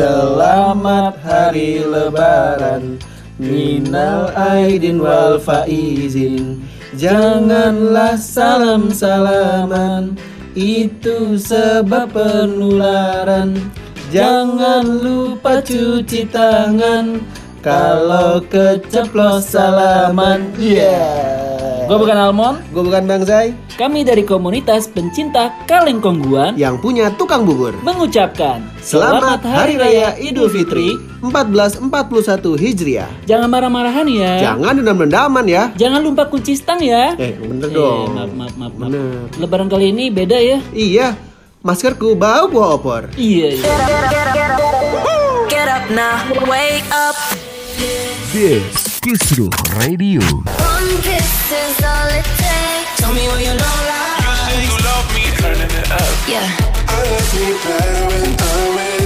Selamat hari lebaran. Minal aidin wal faizin. Janganlah salam-salaman Itu sebab penularan. Jangan lupa cuci tangan. Kalau keceplos salaman Yeah Gue bukan Almon, Gue bukan Bang Zai kami dari komunitas pencinta kaleng kongguan Yang punya tukang bubur mengucapkan Selamat Hari Raya Idul Fitri 1441 Hijriah Jangan marah-marahan ya. Jangan dendam-dendaman ya Jangan lupa kunci stang ya. Eh bener Eh, dong maaf, maaf, maaf, maaf. Bener. Lebaran kali ini beda ya. Iya Maskerku bau buah opor Iya. iya. Get up now, wake up. This Kisruh Radio. One kiss is all it takes. Tell me what you don't like. Yeah.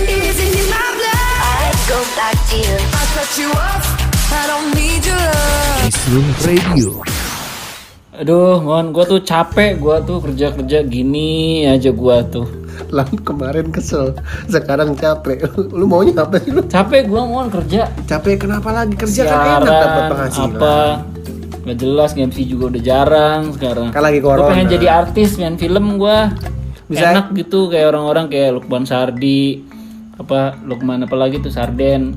Is it in my blood? I'd go back to you. I cut you off. I don't need your love. Kisruh Radio. Aduh, Mon, gua tuh capek, gua tuh kerja-kerja gini aja gua tuh. Lah kemarin kesel Sekarang capek Lu maunya apa sih lu? Capek gua Mon kerja. Capek kenapa lagi? Kerja kan enak dapat Siaran, penghasilan apa? Gak jelas, MC juga udah jarang sekarang. Kan lagi Gua corona. pengen jadi artis, main film gua. Bisa- Enak gitu kayak orang-orang kayak Lukman Sardi, apa Lukman apa lagi tuh Sarden.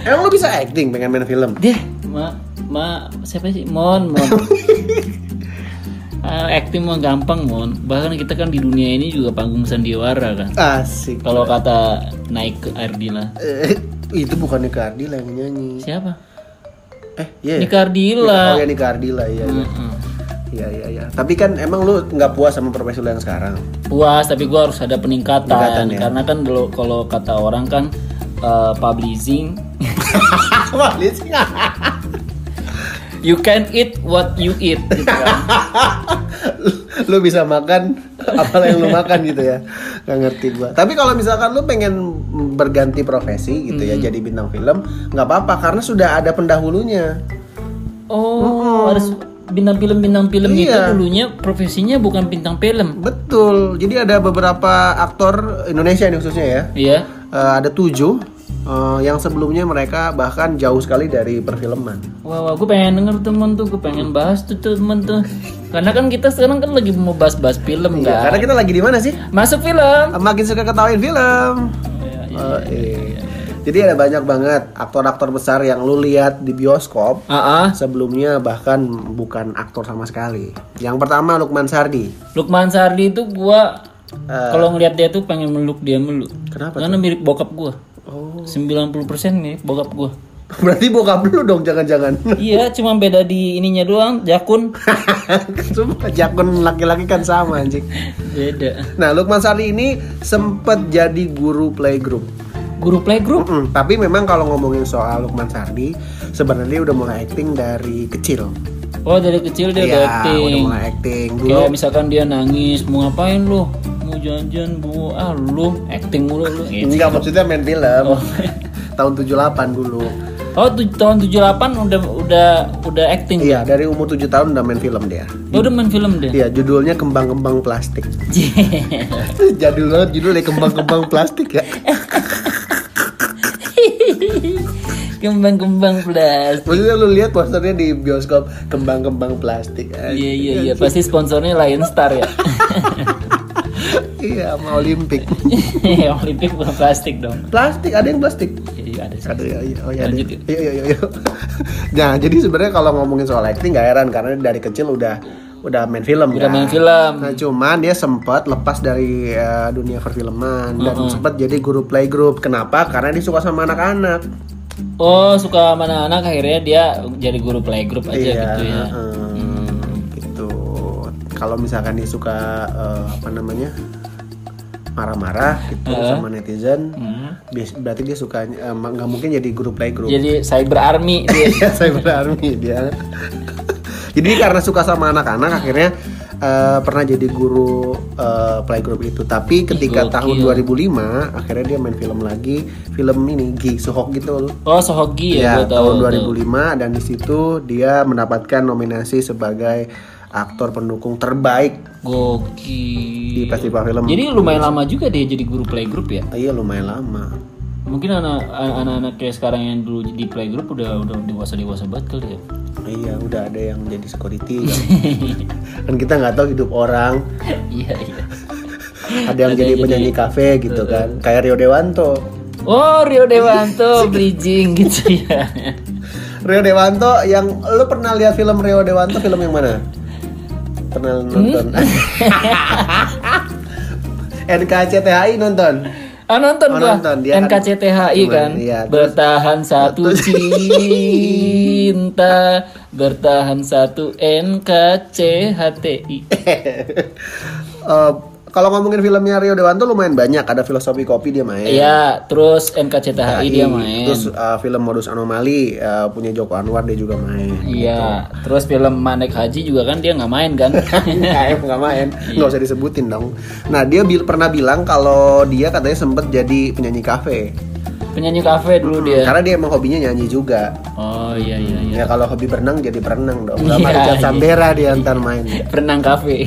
Emang lu bisa acting pengen main film? Deh, ma, ma, siapa sih? Mon, Mon. Ah, acting mah gampang, Mon. Bahkan kita kan di dunia ini juga panggung sandiwara kan. Asik Kalau kata naik ke Ardila. eh, Itu bukan Nika Ardila yang nyanyi Siapa? Eh iya Nika Ardila. Oh ya Nika Ardila iya iya. Mm-mm. Iya iya iya. Tapi kan emang lu nggak puas sama profesi lu yang sekarang. Puas, tapi gua harus ada peningkatan. Peningkatan, ya. Karena kan dulu kalau kata orang kan eh, publishing, sih. you can eat what you eat. Gitu kan. lu bisa makan apa yang lu makan gitu ya. Gak ngerti gua. Tapi kalau misalkan lu pengen berganti profesi gitu Hmm. ya jadi bintang film, nggak apa-apa karena sudah ada pendahulunya. Oh, harus bintang film bintang film itu Iya. dulunya profesinya bukan bintang film. Betul. Jadi ada beberapa aktor Indonesia ini khususnya ya. Iya. Eh, ada tujuh eh, yang sebelumnya mereka bahkan jauh sekali dari perfilman. Wah, wah gue pengen denger temen tuh, gue pengen bahas tuh temen tuh. Karena kan kita sekarang kan lagi mau bahas-bahas film Ya, kan. karena kita lagi di mana sih? Masuk film. Makin suka ketawain film. Iya, iya. Oh, iya. Jadi ada banyak banget aktor-aktor besar yang lu lihat di bioskop Ah, ah. sebelumnya bahkan bukan aktor sama sekali. Yang pertama Lukman Sardi. Lukman Sardi itu gua Eh. kalau ngeliat dia tuh pengen meluk dia meluk. Kenapa Karena mirip bokap gua. Oh. 90% nih bokap gua. Berarti bokap lu dong jangan-jangan. iya, cuma beda di ininya doang, jakun. Semua jakun laki-laki kan sama anjing. Beda. Nah, Lukman Sardi ini sempet jadi guru playgroup. Guru playgroup. Mm-mm, Tapi memang kalau ngomongin soal Lukman Sardi, sebenarnya udah mulai acting dari kecil. Oh, dari kecil dia udah Iya, acting. udah mulai acting. Dulu Kayak misalkan dia nangis, mau ngapain lu? Mau jajan, bu, ah lu acting mulu lu. Gitu. enggak maksudnya main film. Oh. Tahun 78 dulu. Oh, tu- tahun 78 udah udah udah acting. Iya, dari umur 7 tahun udah main film dia. Oh, udah main film deh. Iya, judulnya Kembang-kembang Plastik. Jadul banget judulnya Kembang-kembang Plastik ya. Kembang-kembang plastik. Maksudnya lu lihat posternya di bioskop Kembang-kembang Plastik. Iya iya iya, pasti sponsornya Lion Star ya. Iya, sama Olimpik. Olimpik bukan plastik dong. plastik, ada yang plastik. Iya ada sih. Ada ya, iya, oh ya, ada. Yuk. Iya, iya, iya, iya. Nah, jadi sebenarnya kalau ngomongin soal acting gak heran karena dari kecil udah udah main film Udah kan. main film. Nah, cuman dia sempat lepas dari eh, dunia perfilman dan sempat jadi guru playgroup. Kenapa? Karena dia suka sama anak-anak. Oh suka sama anak-anak akhirnya dia jadi guru playgroup aja Iya, gitu ya. heeh. Kalau misalkan dia suka eh, apa namanya? marah-marah gitu sama netizen, bias- berarti dia suka eh, nggak mungkin jadi guru playgroup. Jadi cyber army dia. Iya, Cyber Army dia. Jadi karena suka sama anak-anak akhirnya eh, pernah jadi guru eh, playgroup itu. Tapi ketika Gokil. tahun 2005 akhirnya dia main film lagi, film ini Gi Sohok gitu loh. Oh Sohogi Ya, ya, gua tahu. tahun tahu. 2005 dan di situ dia mendapatkan nominasi sebagai aktor pendukung terbaik Gokil. di festival film. Jadi lumayan lama juga dia jadi guru playgroup ya. iya lumayan lama. Mungkin anak anak-anak kayak sekarang yang dulu di playgroup udah udah dewasa dewasa banget kali ya. Iya udah ada yang jadi security kan. kan kita nggak tahu hidup orang. Iya iya. Ada yang jadi penyanyi kafe gitu kan. Kayak Rio Dewanto. Oh Rio Dewanto bridging gitu ya. Rio Dewanto yang lu pernah lihat film Rio Dewanto film yang mana? Pernah nonton? NKCTHI nonton. Ah nonton Oh, gua nonton. Dia kan- NKCTHI kan Iya, terus- bertahan satu cinta bertahan satu NKCHTI Eh, kalau ngomongin filmnya Rio Dewanto lumayan banyak. Ada filosofi kopi dia main. Iya terus NKCTHI dia main Terus uh, film Modus Anomali uh, punya Joko Anwar dia juga main. Iya terus film Manek Haji juga kan dia nggak main kan Nggak, nggak main, Iya. nggak usah disebutin dong. Nah dia bil- pernah bilang kalau dia katanya sempet jadi penyanyi kafe. penyanyi kafe dulu dia Karena dia emang hobinya nyanyi juga. oh iya iya iya Ya kalau hobi berenang jadi berenang dong. Iya, Sama Richard iya. Sambera dia antar main. berenang kafe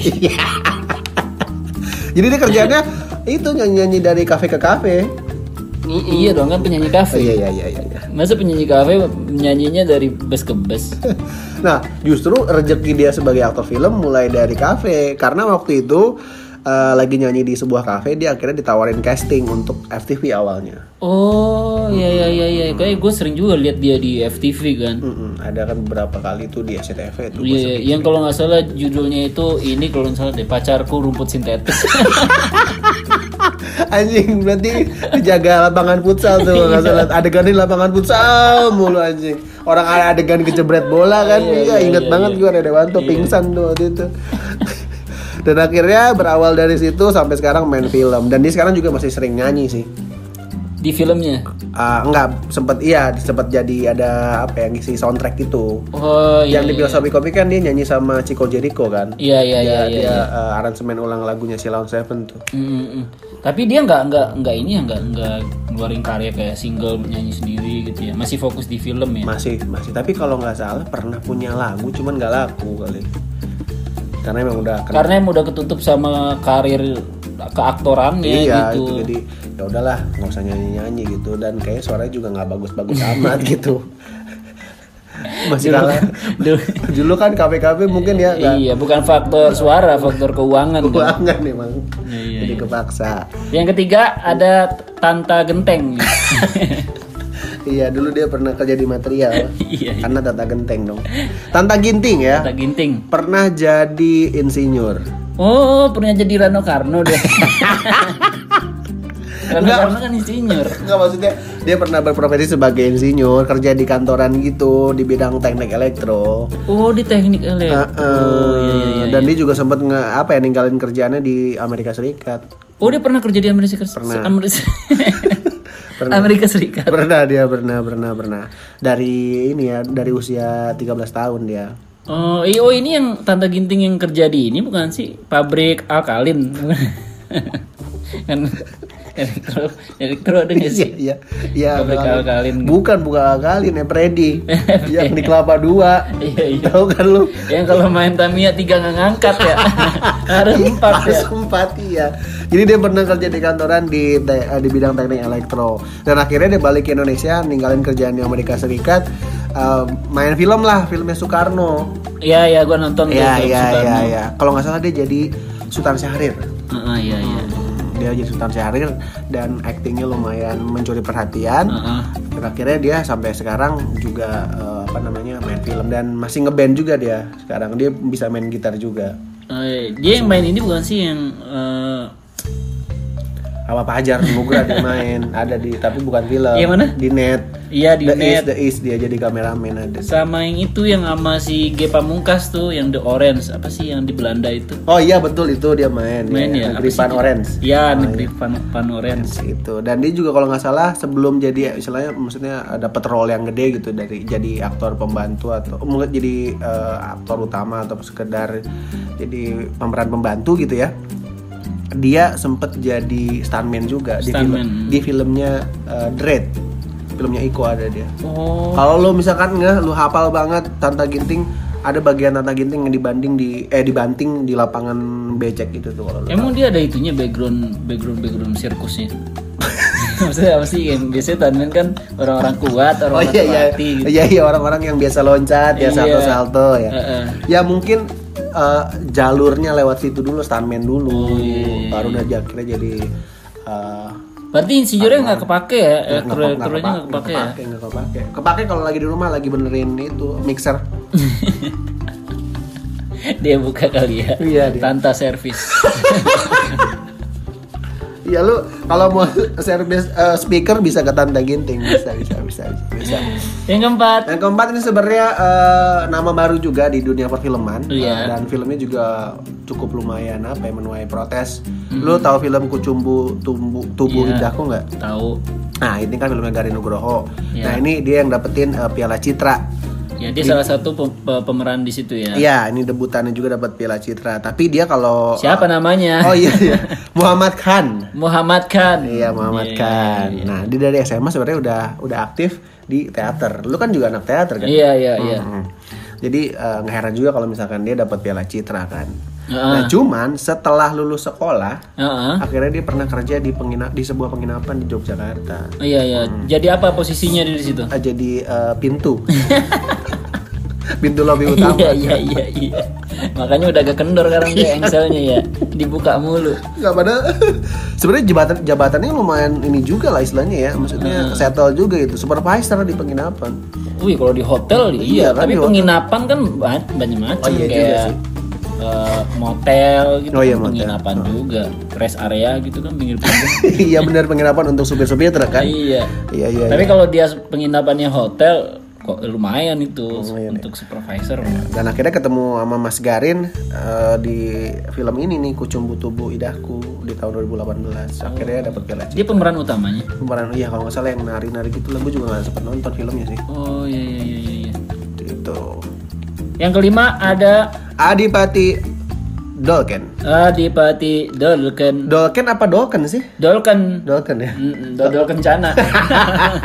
Jadi dia kerjanya itu nyanyi-nyanyi dari kafe ke kafe. I- iya dong kan penyanyi Oh, kafe iya iya iya iya. iya. masa penyanyi kafe nyanyinya dari bus ke bus Nah, justru rezeki dia sebagai aktor film mulai dari kafe karena waktu itu eh, lagi nyanyi di sebuah kafe dia akhirnya ditawarin casting untuk FTV awalnya. Oh iya iya iya iya kayak gue sering juga lihat dia di FTV kan. Mm-mm, ada kan beberapa kali itu di SCTV itu. Iya, yang kalau nggak salah judulnya itu ini kalau nggak salah deh pacarku rumput sintetis. Anjing berarti jaga lapangan futsal tuh nggak salah adegan di lapangan futsal mulu anjing. Orang ada adegan kejebret bola kan, iya, inget banget gue ada Dewanto pingsan tuh waktu itu. Dan akhirnya berawal dari situ sampai sekarang main film dan dia sekarang juga masih sering nyanyi sih. di filmnya. Ah, enggak sempet iya sempet jadi ada apa yang ngisi soundtrack itu Oh iya. yang di filosofi kopi kan dia nyanyi sama Chico Jericho kan Iya iya iya dia, iya. dia eh, aransemen ulang lagunya Silon Seven tuh Mm, mm, mm. Tapi dia nggak nggak nggak ini ya nggak nggak ngeluarin karya kayak single nyanyi sendiri gitu ya. Masih fokus di film ya. masih masih tapi kalau nggak salah pernah punya lagu cuman nggak laku kali karena emang udah kena- Karena emang udah ketutup sama karir keaktorannya iya gitu. itu jadi ya udahlah nggak usah nyanyi nyanyi gitu dan kayak suaranya juga nggak bagus-bagus amat gitu masih Dulu- kalah dulu- dulu kan KPKP mungkin ya nggak Iya, bukan faktor suara, faktor keuangan. kan. keuangan emang Iya, jadi iya. kepaksa Yang ketiga ada Tanta Genteng. Iya dulu dia pernah kerja di material Iya, iya. karena tata genteng dong. Tanta Ginting ya Tanta Ginting. pernah jadi insinyur. Oh, pernah jadi Rano Karno deh. Enggak. Karno kan insinyur. Enggak maksudnya dia pernah berprofesi sebagai insinyur kerja di kantoran gitu di bidang teknik elektro. Oh, di teknik elektro. Heeh. Oh, iya, iya, iya. Dan dia juga sempat nge apa ya ninggalin kerjaannya di Amerika Serikat. Oh, dia pernah kerja di Amerika Serikat. Pernah. Amerika, Pernah. Amerika Serikat. Pernah dia pernah pernah pernah dari ini ya dari usia 13 tahun dia. Oh, iya, oh ini yang Tante Ginting yang kerja di ini bukan sih pabrik alkalin. kan elektro elektro ada nggak sih? Iya, iya. Pabrik alkalin. alkalin. Bukan bukan alkalin, Epredi. yang di Kelapa Dua. Iya, iya. Tahu kan lu? Yang kalau main Tamiya tiga nggak ngangkat ya. Harus empat ya. Harus empat iya. Jadi dia pernah kerja di kantoran di eh, di bidang teknik elektro. Dan akhirnya dia balik ke Indonesia, ninggalin kerjaan di Amerika Serikat, eh, main film lah, filmnya Soekarno. Iya, iya, gua nonton Iya iya Soekarno. iya iya. Kalau nggak salah dia jadi Sultan Syahrir. Heeh, iya, iya. Dia jadi Sultan Syahrir dan aktingnya lumayan mencuri perhatian. Dan akhirnya dia sampai sekarang juga eh, apa namanya main film dan masih ngeband juga dia. Sekarang dia bisa main gitar juga. Eh, dia yang main ini bukan sih yang eh, Apa Pajar Nugra dia main ada di tapi bukan film. Yang mana? Di net. Iya di The net East, The East dia jadi kameramen ada. sama yang itu yang sama si G Pamungkas tuh yang The Orange apa sih yang di Belanda itu Oh iya betul itu dia main. main ya, Negeri apa sih Pan? Orange. ya negeri Pan, Pan Orange itu dan dia juga kalau nggak salah sebelum jadi istilahnya maksudnya dapat role yang gede gitu dari jadi aktor pembantu atau mungkin jadi eh, aktor utama atau sekedar jadi pemeran pembantu gitu ya dia sempet jadi stuntman juga di film Stuntman. di filmnya eh, Dread filmnya Iko ada dia oh kalau lo misalkan nggak lo hafal banget Tanta Ginting ada bagian tata ginting yang dibanding di eh dibanting di lapangan becek gitu tuh kalau Emang dia ada itunya background background background sirkusnya. Maksudnya apa sih yang biasanya stuntman kan orang-orang kuat, Oh orang-orang iya iya. terlatih gitu. Iya iya orang-orang yang biasa loncat ya Iya. salto-salto ya. Heeh. Ya mungkin eh, jalurnya lewat situ dulu stuntman dulu. Oh, iya, Baru nanti akhirnya jadi eh, Berarti insinyurnya nggak kepake ya? Eh, nggak krunya nggak kepake ya? kepake, nggak kepake. Kepake kalau lagi di rumah lagi benerin itu mixer. Dia buka kali ya. Iya, dia. Tanta servis. Iya lu kalau mau service eh, speaker bisa ke tanda ginting bisa bisa bisa bisa. bisa. yang keempat. Yang keempat ini sebenarnya eh, nama baru juga di dunia perfilman Iya. Eh, dan filmnya juga cukup lumayan apa ya menuai protes. Lu tahu film Kucumbu Tumbuh Tubuh Iya. Indahku nggak? Tahu. Nah ini kan filmnya Garin Nugroho. Iya. Nah ini dia yang dapetin eh, Piala Citra. Ya dia salah satu pem- pe- pemeran di situ ya. Iya ini debutannya juga dapat Piala Citra. Tapi dia kalau Siapa namanya? Oh iya iya Muhammad Khan. Muhammad Khan. Iya Muhammad Iya, Khan. iya. Nah dia dari SMA sebenarnya udah udah aktif di teater. Lu kan juga anak teater kan? Iya iya iya. Hmm. Jadi eh, nggak heran juga kalau misalkan dia dapat piala citra kan. Heeh. Nah cuman setelah lulus sekolah, Heeh. akhirnya dia pernah kerja di pengina di sebuah penginapan di Yogyakarta. Oh, Iya iya. Jadi apa posisinya di situ? Ah, jadi eh, pintu, pintu lobby utama. Iya iya iya iya. Makanya udah agak kendor sekarang dia engselnya ya. Dibuka mulu. Nggak pada sebenarnya jabatan jabatannya lumayan ini juga lah istilahnya ya. Maksudnya settle juga itu supervisor di penginapan. Wih kalau di hotel Iya, iya, kan tapi penginapan kan ba- banyak macam Oh, iya juga kayak sih. eh, motel gitu Oh, iya, kan motel. penginapan juga rest area gitu kan pinggir pinggir Iya benar penginapan untuk supir-supir kan? iya Iya iya. tapi iya. kalau dia penginapannya hotel kok lumayan itu Lumayan, untuk supervisor Dan akhirnya ketemu sama Mas Garin eh, di film ini nih Kucumbu Tubuh Idahku di tahun 2018. Akhirnya dapat piala Citra. dia pemeran utamanya Pemeran iya kalau nggak salah yang nari-nari gitu lah. Gue juga nggak sempat nonton filmnya sih. oh iya iya iya iya, iya. Gitu. yang kelima ada Adipati Dolken. Adipati Dolken Dolken apa Dolken sih? Dolken Dolken ya. Mm, Dodol kencana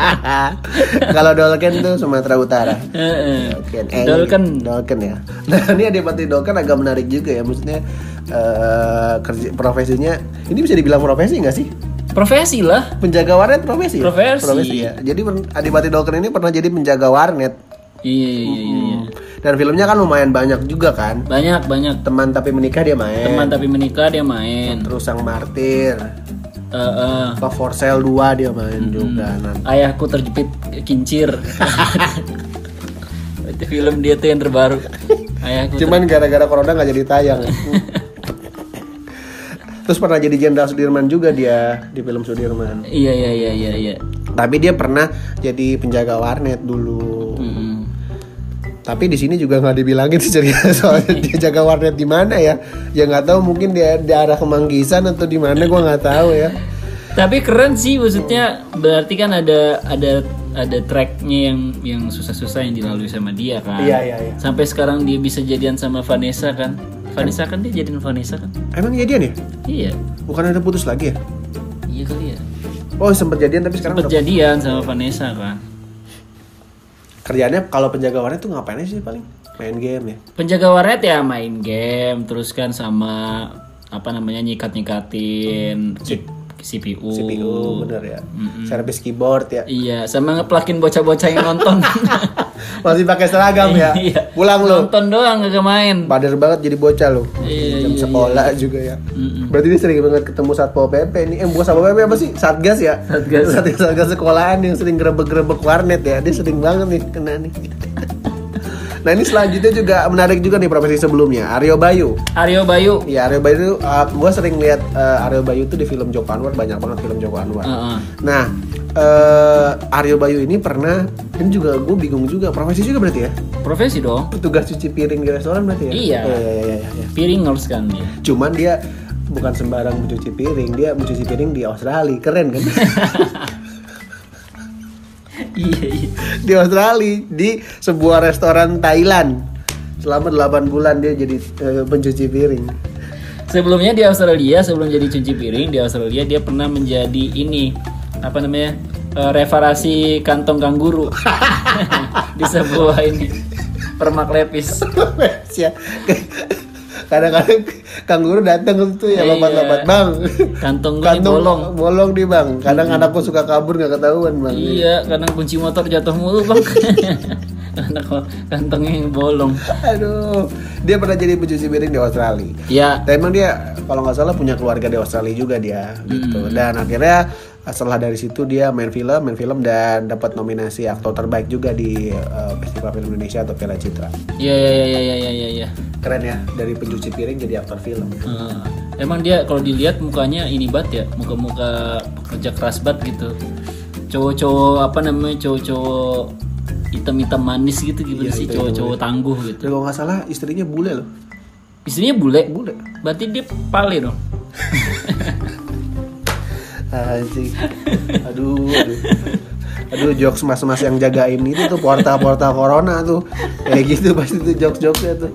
kalau Dolken tuh Sumatera Utara. Heeh. Dolken. Eh, Dolken Dolken ya. Nah ini Adipati Dolken agak menarik juga ya. Maksudnya eh, kerja profesinya ini bisa dibilang profesi nggak sih? profesi lah Penjaga warnet profesi. ya? Profesi. ya. Jadi pen- Adipati Dolken ini pernah jadi penjaga warnet. iya iya iya, iya. Dan filmnya kan lumayan banyak juga kan. banyak banyak Teman tapi menikah dia main. teman tapi menikah dia main Terus Sang Martir. Eh, Apa For Sale 2 dia main juga. Nah, ayahku terjepit kincir itu film dia tuh yang terbaru ayahku Cuman gara-gara corona nggak jadi tayang. Terus pernah jadi Jenderal Sudirman juga dia di film Sudirman. iya iya iya iya iya Tapi dia pernah jadi penjaga warnet dulu. Mm-mm. Tapi di sini juga nggak dibilangin sih cerita soalnya dia jaga warnet di mana ya. Ya nggak tahu mungkin dia di arah Kemanggisan atau di mana gua nggak tahu ya. tapi keren sih maksudnya berarti kan ada ada ada tracknya yang yang susah-susah yang dilalui sama dia kan Iya, iya, iya. sampai sekarang dia bisa jadian sama Vanessa kan Vanessa kan dia jadian Vanessa kan Emang jadian ya? iya Bukan ada putus lagi ya? iya kali ya Oh sempat jadian tapi sekarang udah Perjadian sama Vanessa kan kerjanya kalau penjaga warnet tuh ngapain aja sih paling main game ya? penjaga warnet ya main game terus kan sama apa namanya nyikat nyikatin CPU CPU bener ya. Servis keyboard ya. iya sama ngeplakin bocah-bocah yang nonton Masih pakai seragam ya. Iya. Pulang lu. nonton doang gak main Bader banget jadi bocah lu. Iya, Jam iya, sekolah juga ya. Mm-mm. Berarti dia sering banget ketemu Satpol PP nih. Eh bukan Satpol PP apa sih? Satgas ya? Satgas. Satgas, Satgas sekolahan yang sering grebek-grebek warnet ya. Dia sering banget nih kena nih. nah ini selanjutnya juga menarik juga nih profesi sebelumnya. Aryo Bayu. Aryo Bayu Ya Aryo Bayu itu, gue sering lihat uh, Aryo Bayu itu di film Joko Anwar banyak banget film Joko Anwar. Heeh. Nah, eh Aryo Bayu ini pernah, ini juga gue bingung juga profesi juga berarti ya? profesi dong Petugas cuci piring di restoran berarti ya? Iya. Oh, iya, iya, iya, iya. piringers kan dia Cuman dia bukan sembarang mencuci piring, dia mencuci piring di Australia, keren kan? iya iya di Australia di sebuah restoran Thailand. Selama 8 bulan dia jadi eh, pencuci piring. sebelumnya di Australia sebelum jadi cuci piring di Australia dia pernah menjadi ini apa namanya eh, reparasi kantong kangguru di sebuah ini permak lepis. ya kadang-kadang kanguru datang tuh ya Iya. lompat-lompat bang Kantong gue nih bolong. bolong nih bang kadang anakku suka kabur nggak ketahuan bang Iya, kadang kunci motor jatuh mulu bang. Kok kantongnya yang bolong. aduh dia pernah jadi pencuci piring di Australia Ya, Dan emang dia kalau nggak salah punya keluarga di Australia juga dia gitu. Dan akhirnya setelah dari situ dia main film, main film dan dapat nominasi aktor terbaik juga di eh, Festival Film Indonesia atau Piala Citra. ya ya ya ya ya ya ya. Keren ya dari pencuci piring jadi aktor film. Eh, emang dia kalau dilihat mukanya ini bat ya, muka-muka pekerja keras bat gitu. Cowok-cowok apa namanya cowok-cowok hitam-hitam manis gitu gimana sih cowok-cowok tangguh gitu. Kalau nggak salah istrinya bule loh. Istrinya bule. Bule. Berarti dia pale dong. Anjing. Aduh, aduh. Aduh jokes mas-mas yang jagain itu tuh porta-porta corona tuh. Kayak gitu pasti tuh jokes-jokesnya tuh.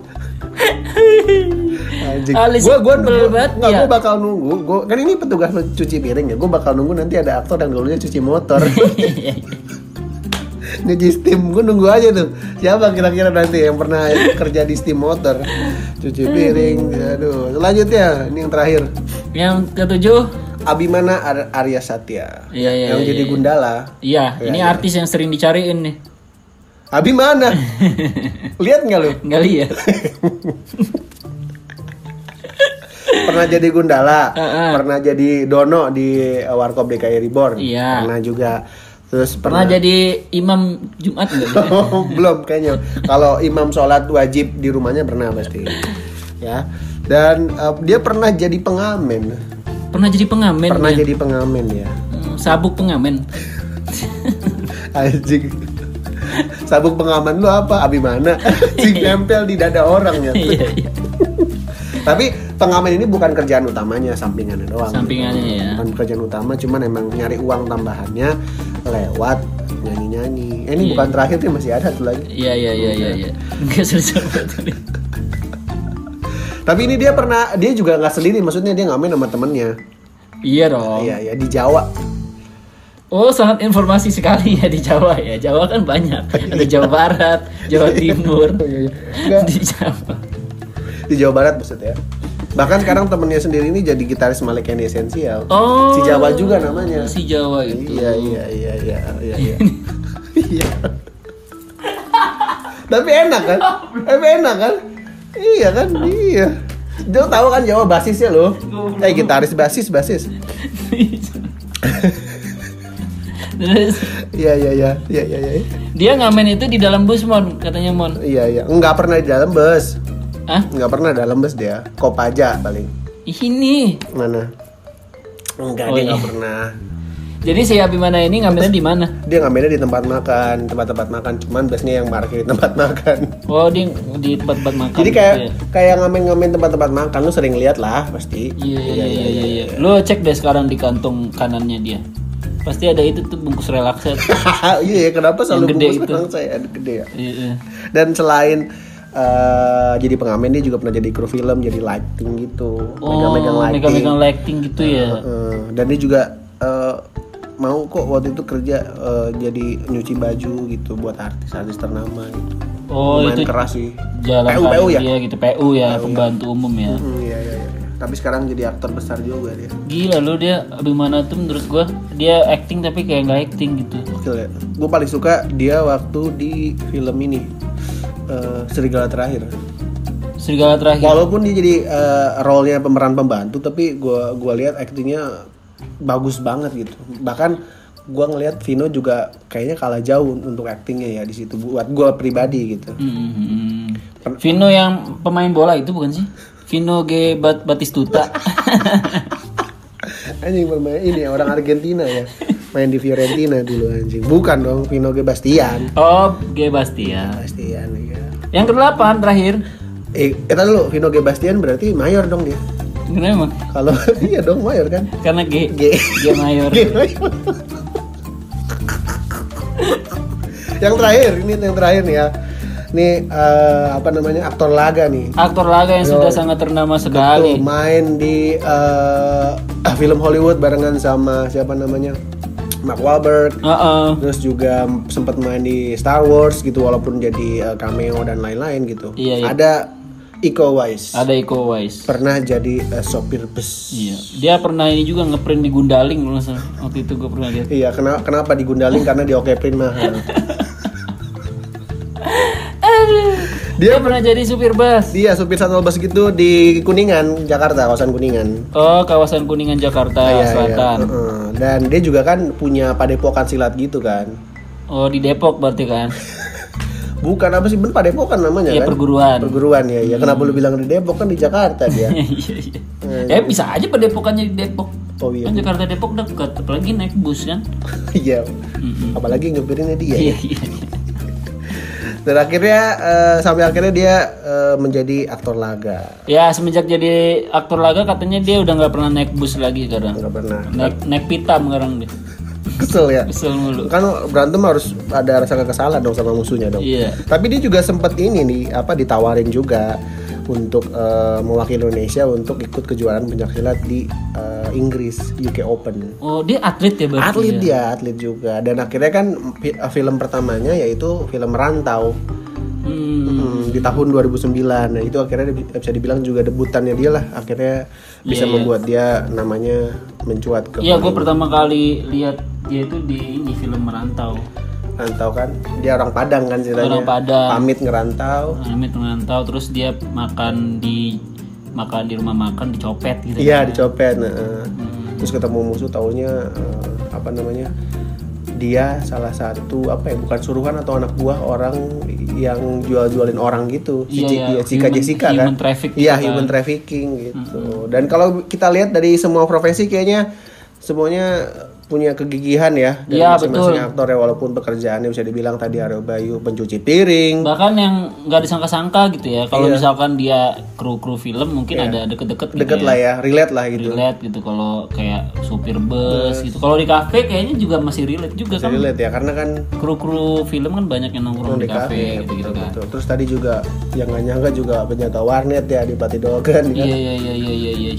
Anjing. Gue gua, banget nggak, ya. gua bakal nunggu. Gua, Kan ini petugas cuci piring ya. Gue bakal nunggu nanti ada aktor yang dulunya cuci motor. Nyuci steam. Gue nunggu aja tuh. Siapa kira-kira nanti yang pernah kerja di steam motor? Cuci piring. Aduh Selanjutnya Ini yang terakhir. Yang ketujuh, Abimana Ar- Arya Satya Iya, iya, Yang iya, jadi iya. Gundala iya, ini artis yang sering dicariin nih. Abi mana? Lihat nggak lu? Nggak lihat. Pernah jadi Gundala, Heeh. pernah jadi Dono di uh, Warkop DKI Reborn, Iya. pernah juga. Terus Pernah pernah, jadi imam Jumat nggak? belum kayaknya. Kalau imam sholat wajib di rumahnya pernah pasti, ya. Dan uh, dia pernah jadi pengamen, Pernah jadi pengamen. pernah ya? jadi pengamen ya. Hmm, Sabuk pengamen. Anjing. Sabuk pengaman lu apa? Abi mana? Anjing nempel di dada orang ya. Iya, iya. Tapi pengamen ini bukan kerjaan utamanya, sampingannya doang. Sampingannya ya. Bukan pekerjaan utama, cuman emang nyari uang tambahannya lewat nyanyi-nyanyi. Eh, ini Iya. bukan terakhir nih masih ada tuh lagi. Iya iya iya iya. iya. Nggak selesai. Tapi ini dia pernah, dia juga nggak sendiri, maksudnya dia ngamen sama temennya. Iya dong. Iya, iya di Jawa. Oh sangat informasi sekali ya di Jawa ya. Jawa kan banyak. Ada Jawa Barat, Jawa Timur. Iya, iya. Di Jawa. di Jawa Barat maksudnya. Bahkan sekarang temennya sendiri ini jadi gitaris Malik Candy Essential. Oh. Si Jawa juga namanya. Si Jawa itu. Iya iya iya iya iya. iya. Iya. Tapi enak kan? Tapi enak kan? Iya kan? Iya. Dia tahu kan Jawa basisnya loh. Eh gitaris basis basis. Terus Iya iya iya iya iya. iya. dia ngamen itu di dalam bus mon katanya mon. Iya iya. Enggak pernah di dalam bus. Ah Enggak pernah dalam bus dia. Kopaja paling. ini. Mana? Enggak Oh, dia iya. enggak pernah. Jadi si Abimana ini ngamennya di mana? Dia ngambilnya di tempat makan, tempat-tempat makan. Cuman busnya yang parkir di tempat makan. Oh di di tempat-tempat makan. Jadi gitu kayak ya? kayak ngamen-ngamen tempat-tempat makan lu sering lihat lah pasti. Iya iya iya iya. iya. Lo cek deh sekarang di kantong kanannya dia. Pasti ada itu tuh bungkus relaxer. iya, kenapa selalu gede bungkus itu. saya gede ya. Iya, iya. Dan selain eh, jadi pengamen dia juga pernah jadi kru film, jadi lighting gitu, Oh, lighting. megang-megang lighting gitu ya. Heeh. dan dia juga eh, mau kok waktu itu kerja eh, jadi nyuci baju gitu buat artis-artis ternama gitu. Oh Lumayan itu keras sih. jalan PU, PU ya? dia gitu PU ya pembantu umum ya. Hmm, iya, iya, iya. Tapi sekarang jadi aktor besar juga dia. Gila lu dia Abimana tuh menurut gua dia acting tapi kayak nggak acting gitu. Gokil ya. Gue paling suka dia waktu di film ini eh, Serigala Terakhir. Serigala terakhir. Walaupun dia jadi eh, role-nya pemeran pembantu, tapi gua gua lihat aktingnya bagus banget gitu. Bahkan gua ngelihat Vino juga kayaknya kalah jauh untuk aktingnya ya di situ buat gua pribadi gitu. Hmm. Vino yang pemain bola itu bukan sih? Vino G Bat Batistuta. Anjing bermain ini orang Argentina ya. Main di Fiorentina dulu anjing. Bukan dong Vino G Bastian. oh, G Bastian. Bastian ya. Yang kedelapan terakhir. Eh, kita dulu Vino G Bastian berarti mayor dong dia. Kenapa? Kalau iya dong mayor kan. Karena G G. G mayor. G mayor. yang terakhir ini yang terakhir nih ya. Ini eh, apa namanya aktor laga nih. Aktor laga yang sudah sangat ternama sekali. main di eh, film Hollywood barengan sama siapa namanya Mark Wahlberg Heeh. terus juga sempat main di Star Wars gitu walaupun jadi uh, cameo dan lain-lain gitu Iya, iya. ada Iko Uwais Ada Iko Uwais. pernah jadi uh, sopir bus Iya. Dia pernah ini juga ngeprint di Gundaling salah. Waktu itu gue pernah lihat. iya kenapa kenapa digundalin karena di Oke Print mahal Dia pernah jadi supir bus. dia supir shuttle bus gitu di Kuningan Jakarta kawasan Kuningan Oh, kawasan Kuningan Jakarta Iya, iya. Selatan. Heeh. dan dia juga kan punya padepokan silat gitu kan Oh, di Depok berarti kan. bukan apa sih bener padepokan namanya Iya, kan perguruan. perguruan ya ya kenapa lu bilang di Depok kan di Jakarta dia Iya, iya. Eh, bisa aja padepokannya di Depok. oh iya Kan Jakarta Depok dekat, apalagi naik bus kan. iya apalagi ngepirinnya dia Iya, iya. dan akhirnya eh, sampai akhirnya dia eh, menjadi aktor laga Ya, semenjak jadi aktor laga katanya dia udah nggak pernah naik bus lagi sekarang. nggak pernah Naik naik pitam sekarang dia. Kesel ya Kesel mulu. kan berantem harus ada rasa kekesalan dong sama musuhnya dong Iya. tapi dia juga sempat ini nih apa ditawarin juga untuk eh, mewakili Indonesia untuk ikut kejuaraan pencaksilat di eh, Inggris UK Open Oh, dia atlet ya berarti. atlet ya? dia atlet juga dan akhirnya kan fi- film pertamanya yaitu film Rantau Hmm. Hmm, di tahun 2009 nah itu akhirnya bisa dibilang juga debutannya dia lah akhirnya bisa membuat dia namanya mencuat ke Iya, gue pertama kali lihat dia itu di ini film Merantau. rantau kan dia orang Padang kan ceritanya Orang Padang. pamit ngerantau Amit merantau terus dia makan di makan di rumah makan dicopet gitu. iya dicopet nah, eh. terus ketemu musuh taunya eh, apa namanya dia salah satu apa ya bukan suruhan atau anak buah orang yang jual-jualin orang gitu si Iya, iya. iya, Cika Human- Jessica kan human iya gitu kan. human trafficking gitu dan kalau kita lihat dari semua profesi kayaknya semuanya punya kegigihan ya dari Iya, masing-masing aktor ya walaupun pekerjaannya bisa dibilang tadi Aryo Bayu pencuci piring Bahkan yang nggak disangka-sangka gitu ya. Kalau Iya. misalkan dia kru-kru film mungkin ada deket-deket gitu deket ya. lah ya relate lah gitu relate gitu kalau kayak supir bus gitu. Kalau di kafe kayaknya juga masih relate juga Bisa kan. relate ya karena kan Kru-kru film kan banyak yang nongkrong di di kafe kafe gitu-gitu kan. betul. terus tadi juga yang nggak nyangka juga penjaga warnet ya di kan Iya iya iya iya iya iya.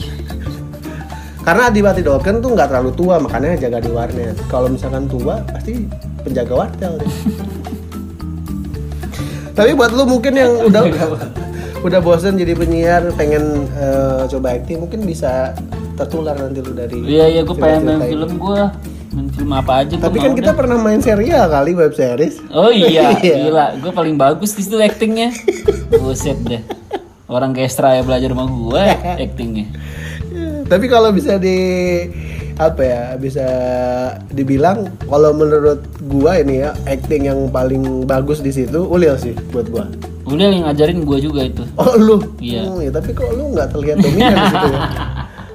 Karena di Pati Dolken tuh nggak terlalu tua makanya jaga di warnet kalau misalkan tua pasti penjaga wartel deh. tapi buat lu mungkin yang udah udah bosen jadi penyiar pengen eh, coba acting mungkin bisa tertular nanti lu dari Iya iya gue pengen main film gue main film apa aja tapi kan kita deh. pernah main serial kali web series Oh iya, Iya. gila, gue paling bagus di situ actingnya. Buset deh. Orang gestra ya belajar sama gue actingnya. Tapi kalau bisa di apa ya bisa dibilang kalau menurut gua ini ya acting yang paling bagus di situ Ulil sih buat gua. Udah yang ngajarin gue juga itu. Oh lu? Iya. Hmm, ya, tapi kok lu nggak terlihat dominan di situ ya?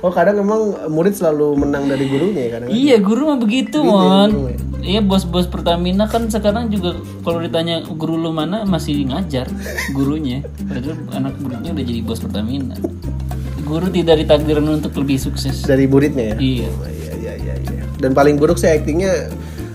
Oh kadang emang murid selalu menang dari gurunya ya kadang. Iya guru mah begitu Gitu ya, mon. ya. Iya bos-bos Pertamina kan sekarang juga kalau ditanya guru lu mana masih ngajar gurunya. Padahal anak muridnya udah jadi bos Pertamina. Guru tidak ditakdirkan untuk lebih sukses. Dari muridnya ya. Iya. Oh, iya iya iya iya. Dan paling buruk sih actingnya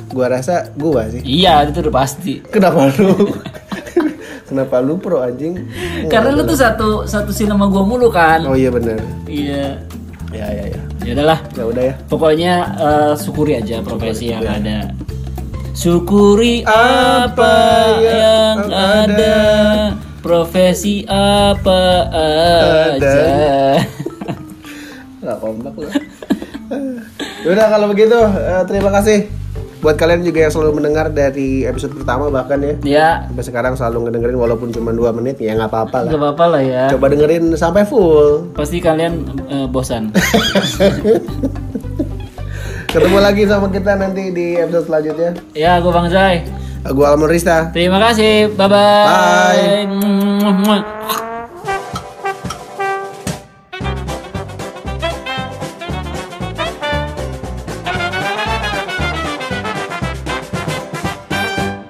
gua rasa gua sih. Iya itu udah pasti. Kenapa lu? Kenapa lu pro anjing? Karena lu tuh satu satu scene sama gue mulu kan. Oh iya benar. Iya. Ya ya ya. Ya udahlah. Ya udah ya. Pokoknya eh, syukuri aja profesi yang ada. Syukuri apa yang ada, profesi apa aja. Gak kompak lu. Udah kalau begitu eh, terima kasih buat kalian juga yang selalu mendengar dari episode pertama bahkan ya ya, sampai sekarang selalu ngedengerin walaupun cuma dua menit ya nggak apa-apa lah. gak apa-apa lah ya. Coba dengerin sampai full. Pasti kalian eh, bosan. Ketemu lagi sama kita nanti di episode selanjutnya. ya, gue Bang Zai. Gue Almon Rista. Terima kasih. Bye-bye. Bye. Bye.